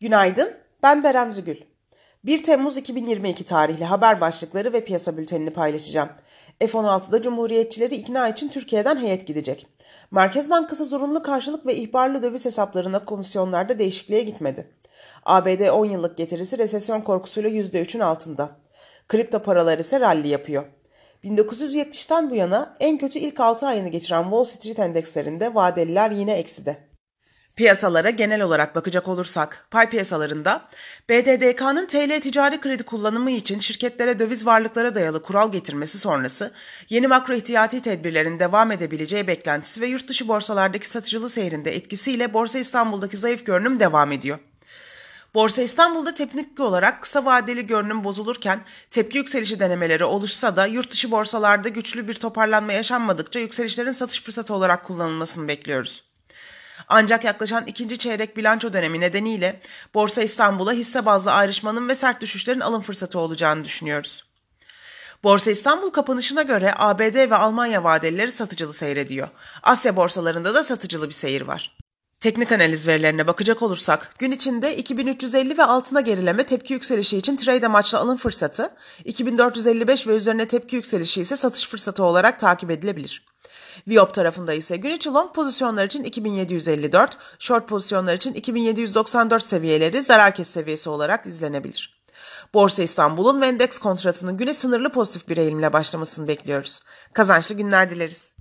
Günaydın, ben Berem Zügül. 1 Temmuz 2022 tarihli haber başlıkları ve piyasa bültenini paylaşacağım. F-16'da Cumhuriyetçileri ikna için Türkiye'den heyet gidecek. Merkez Bankası zorunlu karşılık ve ihbarlı döviz hesaplarına komisyonlarda değişikliğe gitmedi. ABD 10 yıllık getirisi resesyon korkusuyla %3'ün altında. Kripto paralar ise rally yapıyor. 1970'ten bu yana en kötü ilk 6 ayını geçiren Wall Street endekslerinde vadeliler yine ekside. Piyasalara genel olarak bakacak olursak, pay piyasalarında BDDK'nın TL ticari kredi kullanımı için şirketlere döviz varlıklara dayalı kural getirmesi sonrası yeni makro ihtiyati tedbirlerin devam edebileceği beklentisi ve yurt dışı borsalardaki satıcılı seyrinde etkisiyle Borsa İstanbul'daki zayıf görünüm devam ediyor. Borsa İstanbul'da teknik olarak kısa vadeli görünüm bozulurken tepki yükselişi denemeleri oluşsa da yurt dışı borsalarda güçlü bir toparlanma yaşanmadıkça yükselişlerin satış fırsatı olarak kullanılmasını bekliyoruz. Ancak yaklaşan ikinci çeyrek bilanço dönemi nedeniyle Borsa İstanbul'a hisse bazlı ayrışmanın ve sert düşüşlerin alım fırsatı olacağını düşünüyoruz. Borsa İstanbul kapanışına göre ABD ve Almanya vadelileri satıcılı seyrediyor. Asya borsalarında da satıcılı bir seyir var. Teknik analiz verilerine bakacak olursak, gün içinde 2350 ve altına gerileme tepki yükselişi için trade amaçlı alım fırsatı, 2455 ve üzerine tepki yükselişi ise satış fırsatı olarak takip edilebilir. Viop tarafında ise gün içi long pozisyonlar için 2754, short pozisyonlar için 2794 seviyeleri zarar kes seviyesi olarak izlenebilir. Borsa İstanbul'un ve endeks kontratının güne sınırlı pozitif bir eğilimle başlamasını bekliyoruz. Kazançlı günler dileriz.